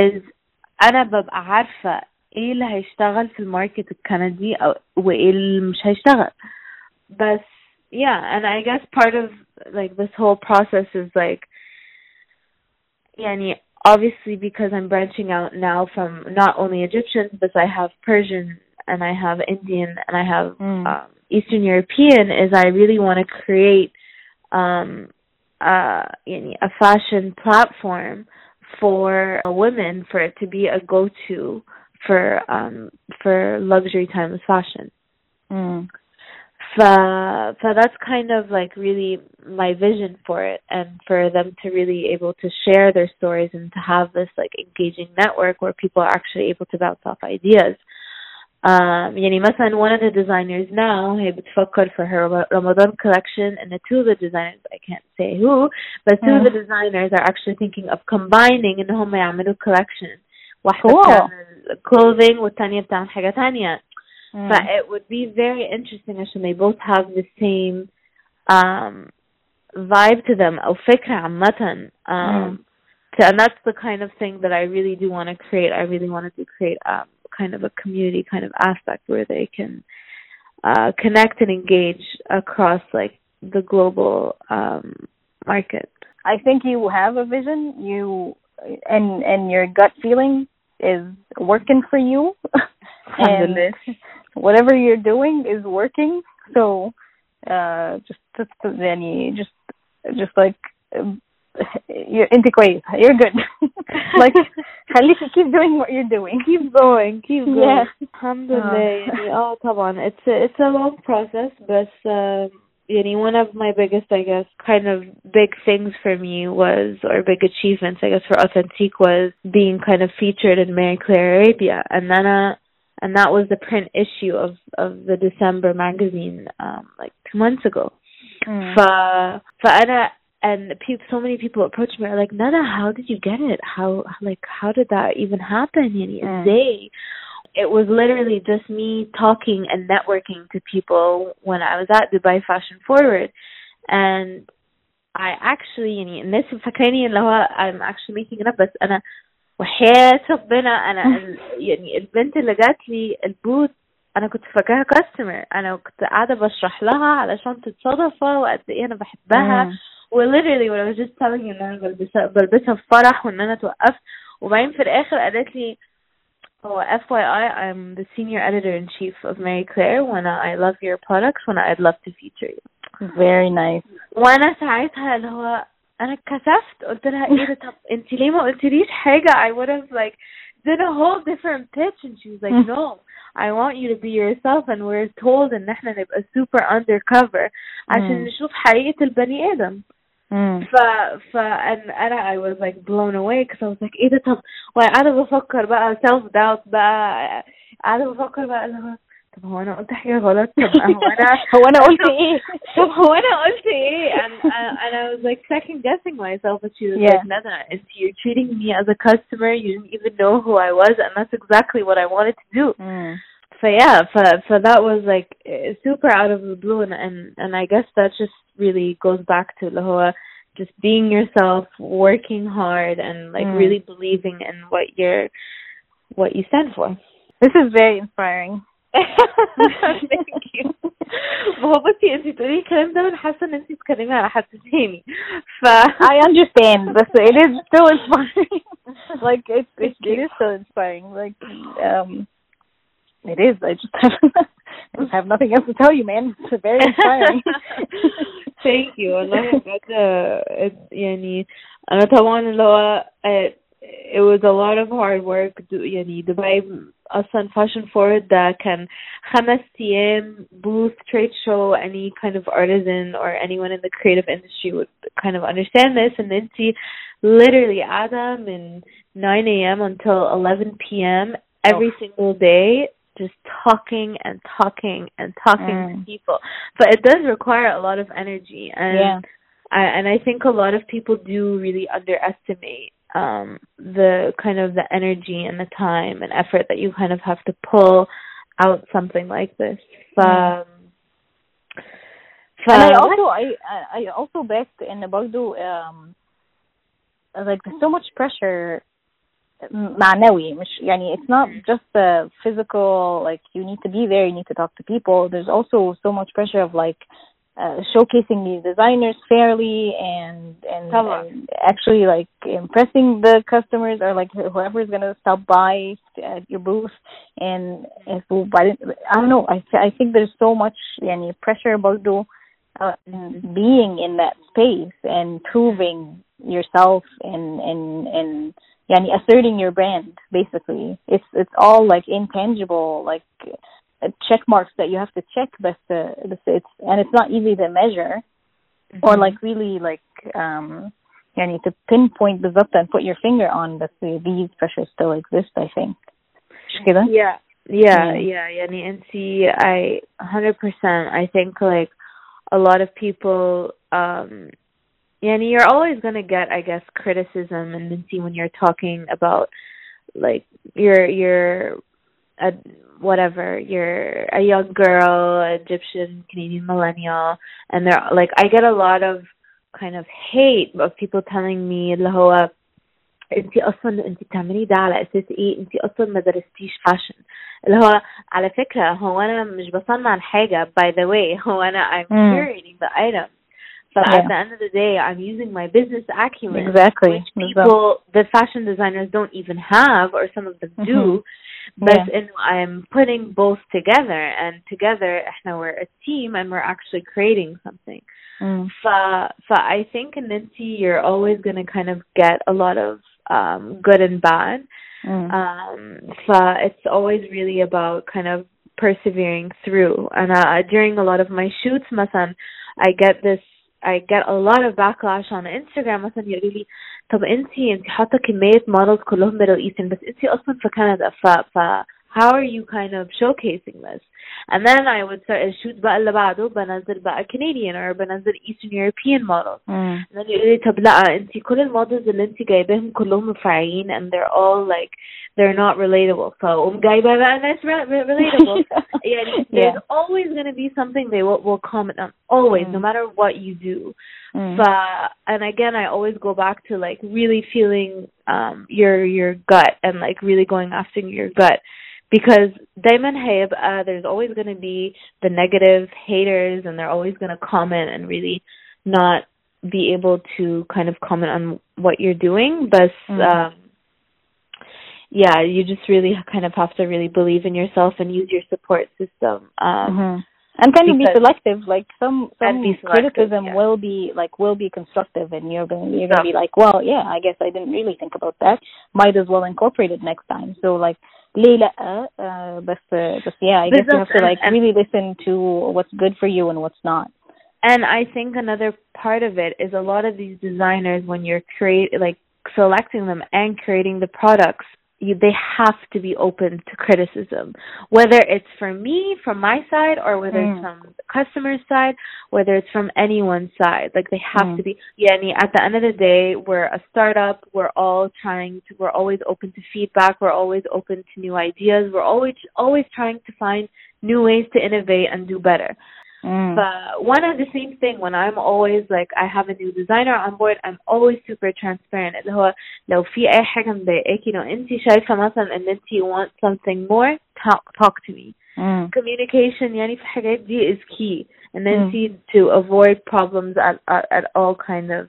is انا ببقى عارفه ايه اللي هيشتغل في الماركت الكندي او وايه اللي مش هيشتغل بس yeah and I guess part of like this whole process is like يعني obviously because I'm branching out now from not only Egyptians but I have Persian and I have Indian and I have Mm. um, Eastern European is I really want to create um uh يعني a fashion platform for women for it to be a go-to for um for luxury timeless fashion. Mm. uh, so that's kind of like really my vision for it and for them to really able to share their stories and to have this like engaging network where people are actually able to bounce off ideas um يعني مثلا one of the designers now هي بتفكر for her Ramadan collection and the two of the designers I can't say who but two of the designers are actually thinking of combining ان هم يعملوا collection واحدة Cool. بتعمل clothing والتانية بتعمل حاجة تانية Mm. but it would be very interesting عشان they both have the same um vibe to them أو فكرة عامة um to, and that's the kind of thing that I really do want to create I really wanted to create um kind of a community kind of aspect where they can uh connect and engage across like the global um market I think you have a vision. You and and your gut feeling is working for you, and whatever you're doing is working. So, uh, just just then you just just like um, you're انت كويس. You're good. like خليك keep doing what you're doing. keep going keep going Yeah. الحمد لله يعني اه طبعا it's a, it's a long process but um any one of my biggest, I guess, kind of big things for me was, or big achievements, I guess, for Authentique was being kind of featured in Marie Claire Arabia, and then uh, and that was the print issue of of the December magazine, um, like two months ago. Mm. For for Anna, and uh, pe- so many people approached me are like, Nana, how did you get it? How like how did that even happen? And mm. they it was literally just me talking and networking to people when I was at Dubai Fashion Forward and I actually يعني الناس فاكراني اللي هو I'm actually making it up بس أنا وحياة ربنا أنا ال- يعني البنت اللي جات لي البوت أنا كنت فاكراها كاستمر أنا كنت قاعدة بشرح لها علشان تتصادفها وقد إيه أنا بحبها Mm. وليترلي وانا was just telling you ان انا بلبسها بلبسها في فرح وان انا توقفت وبعدين في الاخر قالت لي Oh, FYI, I'm the senior editor in chief of Marie Claire. When I love your products, when I'd love to feature you. Very nice. وانا ساعتها اللي هو انا اتكسفت قلت لها ايه طب انت ليه ما قلتليش حاجه I would have like did a whole different pitch and she was like hmm. no I want you to be yourself and we're told ان احنا نبقى super undercover hmm. عشان نشوف حقيقه البني ادم. Mm. ف ف and انا I was like blown away because I was like ايه ده طب وانا قاعده بفكر بقى self doubt بقى قاعده بفكر بقى اللي هو طب هو انا قلت حاجه غلط طب هو انا هو انا قلت ايه؟ طب هو انا قلت ايه and, uh, and I was like second guessing myself but she was Yeah. like Nana and you're treating me as a customer you didn't even know who I was and that's exactly what I wanted to do Mm. so yeah so so that was like eh, super out of the blue and and, and I guess that just really goes back to the whole just being yourself working hard and like Mm. really believing in what you're what you stand for This is very inspiring. Thank you. ما هو بصي انت تقولي الكلام ده وانا حاسه ان انت بتتكلمي على حد تاني ف I understand, but it is still inspiring. like it's it, it is still inspiring. Like um, it is. I just have I just have nothing else to tell you, man. It's very inspiring. Thank you والله بجد it- يعني انا طبعا اللي هو it, it was a lot of hard work do- يعني دبي اصلا fashion forward ده كان خمس ايام booth trade show any kind of artisan or anyone in the creative industry would kind of understand this and then see literally قاعدة من 9 a.m. until 11 p.m. every single day just talking and talking and talking mm. to people. But it does require a lot of energy and yeah. I, and I think a lot of people do really underestimate um the kind of the energy and the time and effort that you kind of have to pull out something like this. Mm. Um and I also I I also back in the Baghdad um like there's so much pressure معنوي مش يعني it's not just a physical like you need to be there you need to talk to people there's also so much pressure of like uh, showcasing these designers fairly and and, طبعا. and actually like impressing the customers or like whoever is gonna stop by at your booth and and so but I don't know I I think there's so much يعني pressure برضو uh, being in that space and proving yourself and and and yani asserting your brand basically it's it's all like intangible like uh, check marks that you have to check but uh, it's and it's not easy to measure mm-hmm. or like really like um need to pinpoint بالضبط and put your finger on that these pressures still exist I think yeah yeah yeah يعني انت I 100% I think like a lot of people um yani you're always going to get I guess criticism and then see when you're talking about like you're you're a whatever you're a young girl Egyptian Canadian millennial and they're like I get a lot of kind of hate of people telling me اللي هو انت اصلا انت بتعملي ده على اساس ايه انت اصلا ما درستيش فاشن اللي هو على فكره هو انا مش بصنع الحاجه by the way هو انا I'm mm. curating the item but yeah. at the end of the day I'm using my business acumen exactly which people the fashion designers don't even have or some of them do mm-hmm. but yeah. in, I'm putting both together and together احنا we're a team and we're actually creating something Mm. So, I think in Ninti, you're always going to kind of get a lot of um, good and bad. Mm. Um, so it's always really about kind of persevering through. And uh, during a lot of my shoots, مثلا, I get this I get a lot of backlash on Instagram مثلا يقولوا لي طب انتي انتي حاطه كميه models كلهم Middle Eastern بس انتي اصلا في كندا ف ف how are you kind of showcasing this and then I would start shoot بقى اللي بعده بنزل بقى Canadian or بنزل Eastern European models mm. and then يقولي طب لا انتي كل المودلز اللي انتي جايباهم كلهم رفيعين and they're all like they're not relatable. So umgai baba, that's re- re- relatable. yeah, there's yeah. always going to be something they will, will comment on. Always, mm. no matter what you do. Mm. But and again, I always go back to like really feeling um your your gut and like really going after your gut. Because Diamond Hayab, uh, there's always going to be the negative haters, and they're always going to comment and really not be able to kind of comment on what you're doing. But mm. um, yeah you just really kind of have to really believe in yourself and use your support system um mm-hmm. and kind of be selective like some some criticism yeah. will be like will be constructive and you're going to you're going to be like well yeah i guess i didn't really think about that might as well incorporate it next time so like ليه لا uh, بس بس yeah I guess you have to like and, really listen to what's good for you and what's not and I think another part of it is a lot of these designers when you're create like selecting them and creating the products you, they have to be open to criticism, whether it's from me, from my side, or whether mm. it's from the customer's side, whether it's from anyone's side. Like they have mm. to be. Yeah, mean, at the end of the day, we're a startup. We're all trying to. We're always open to feedback. We're always open to new ideas. We're always always trying to find new ways to innovate and do better. Mm. But one of the same thing when I'm always like I have a new designer on board I'm always super transparent اللي هو لو في أي حاجة مضايقاكي لو أنت شايفة مثلا إن أنت want something more talk talk to me. Mm. Communication يعني في حاجات دي is key and then mm. to avoid problems at, at at all kind of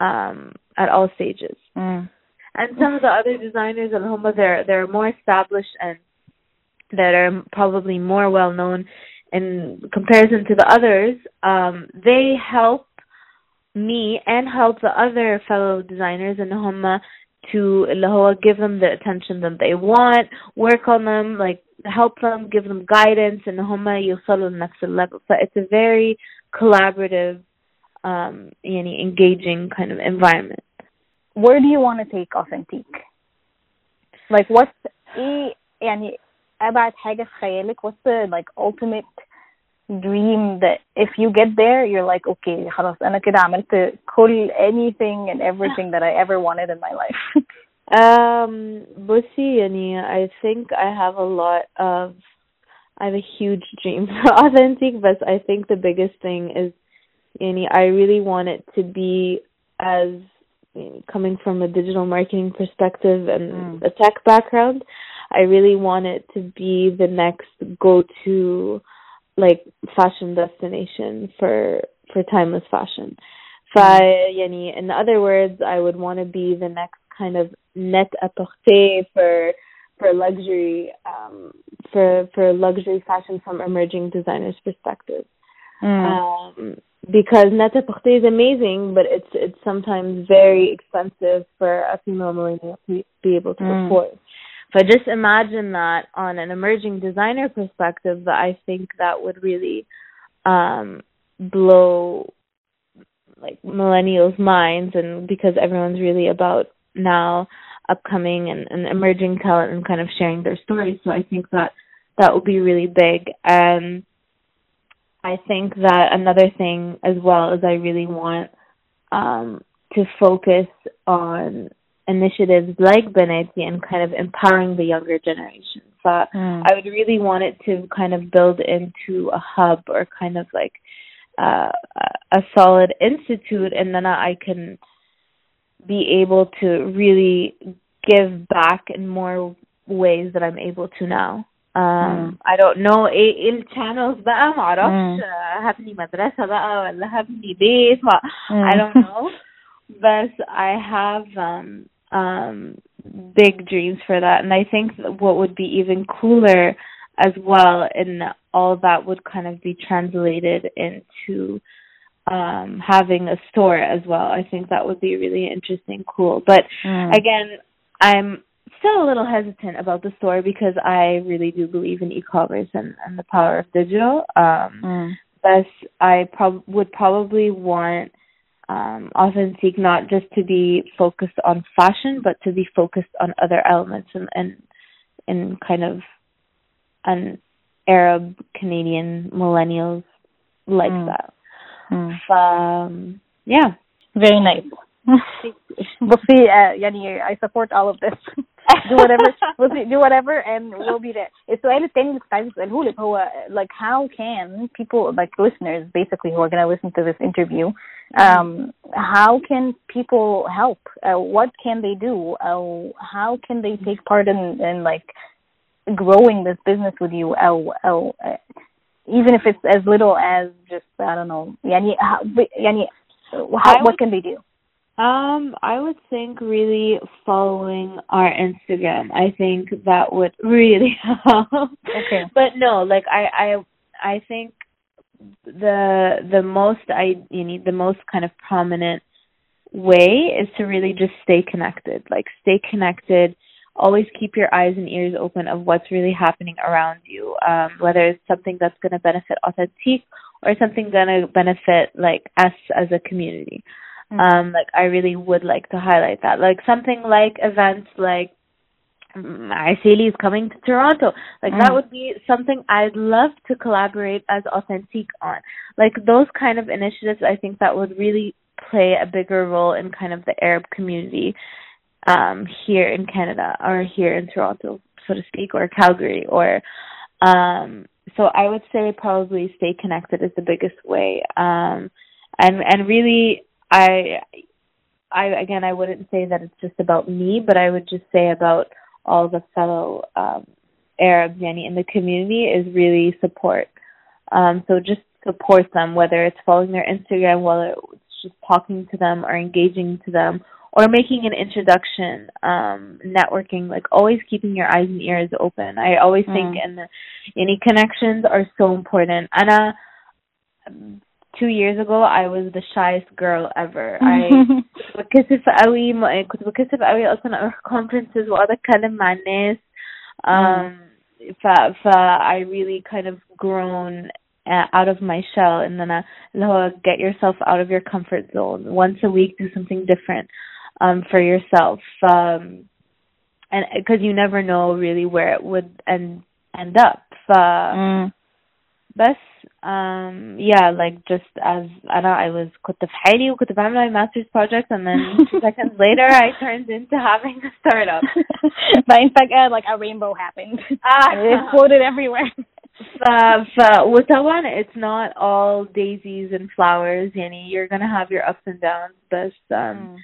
um at all stages. Mm. And some of the other designers at home they're they're more established and that are probably more well known in comparison to the others, um, they help me and help the other fellow designers in Humma to give them the attention that they want, work on them, like help them, give them guidance, and Humma the next level. So it's a very collaborative, um, engaging kind of environment. Where do you want to take Authentique? Like what's e يعني about حاجة what's the like ultimate dream that if you get there you're like okay خلاص أنا كده عملت كل anything and everything that I ever wanted in my life um بصي يعني I think I have a lot of I have a huge dream for Authentique but I think the biggest thing is Annie. I really want it to be as coming from a digital marketing perspective and mm. a tech background I really want it to be the next go-to like fashion destination for for timeless fashion. So, yani, in other words, I would want to be the next kind of net porter for for luxury um, for for luxury fashion from emerging designers' perspective. Mm. Um, because net porter is amazing, but it's it's sometimes very expensive for a female millennial to be able to mm. afford. I just imagine that on an emerging designer perspective, that I think that would really um, blow like millennials' minds, and because everyone's really about now upcoming and, and emerging talent and kind of sharing their stories. So I think that that will be really big. And I think that another thing as well is I really want um, to focus on initiatives like Benetti and kind of empowering the younger generation. So mm. I would really want it to kind of build into a hub or kind of like uh, a solid institute, and then I can be able to really give back in more ways that I'm able to now. Um, mm. I don't know ايه الشانلز بقى معرفش هبني مدرسة بقى ولا هبني بيت I don't know but I have um um big dreams for that and I think what would be even cooler as well and all that would kind of be translated into um having a store as well. I think that would be really interesting, cool. But mm. again, I'm still a little hesitant about the store because I really do believe in e-commerce and, and the power of digital. Um mm. thus I prob- would probably want um authentic not just to be focused on fashion but to be focused on other elements and and, and kind of an Arab Canadian millennials like mm. that. Mm. Um, yeah. Very nice. بصي uh, يعني I support all of this do whatever بصي do whatever and we'll be there السؤال الثاني اللي كنت عايزه اساله لك هو like how can people like listeners basically who are going to listen to this interview um how can people help uh, what can they do uh, how can they take part in in like growing this business with you أو أو uh, even if it's as little as just I don't know يعني يعني how, what can they do Um, I would think really following our Instagram. I think that would really help. Okay. But no, like I I I think the the most I you need the most kind of prominent way is to really just stay connected. Like stay connected always keep your eyes and ears open of what's really happening around you, um, whether it's something that's going to benefit Authentique or something going to benefit like us as a community. Mm-hmm. Um, like I really would like to highlight that, like something like events like Iseli is coming to Toronto. Like mm. that would be something I'd love to collaborate as Authentique on. Like those kind of initiatives, I think that would really play a bigger role in kind of the Arab community um, here in Canada or here in Toronto, so to speak, or Calgary, or um, so I would say probably stay connected is the biggest way. Um, and and really, I I again I wouldn't say that it's just about me, but I would just say about all the fellow um, Arabs yani, in the community is really support. Um, so just support them, whether it's following their Instagram, whether it's just talking to them or engaging to them or making an introduction, um, networking, like always keeping your eyes and ears open. I always mm. think and any connections are so important. Anna two years ago I was the shyest girl ever. I بكسف قوي كنت بكسف قوي اصلا اروح conferences واقعد اتكلم مع الناس. Um, ف, ف I really kind of grown uh, out of my shell and then uh, get yourself out of your comfort zone once a week do something different um, for yourself, um, and because you never know really where it would end end up. Uh, mm. بس um yeah like just as I know I was كنت في حالي وكنت بعمل my master's project and then two seconds later I turned into having a startup. but in fact uh, like a rainbow happened. Ah. it exploded everywhere. ف ف وطبعا it's not all daisies and flowers يعني you're gonna have your ups and downs but um mm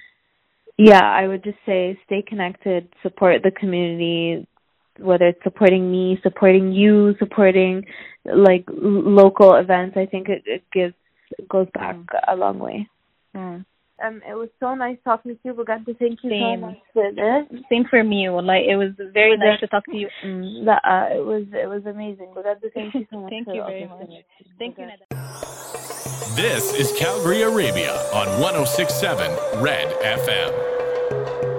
yeah, I would just say stay connected, support the community, whether it's supporting me, supporting you, supporting like local events. I think it, it gives it goes back mm. a long way. Mm. Um, it was so nice talking to you. Bugatti, thank you Same. so much for this. Same for me. Like it was very nice to talk to you. Mm, uh, it was it was amazing. Bugatti, thank you so much. thank you very much. Thank you. This is Calgary Arabia on 1067 Red FM.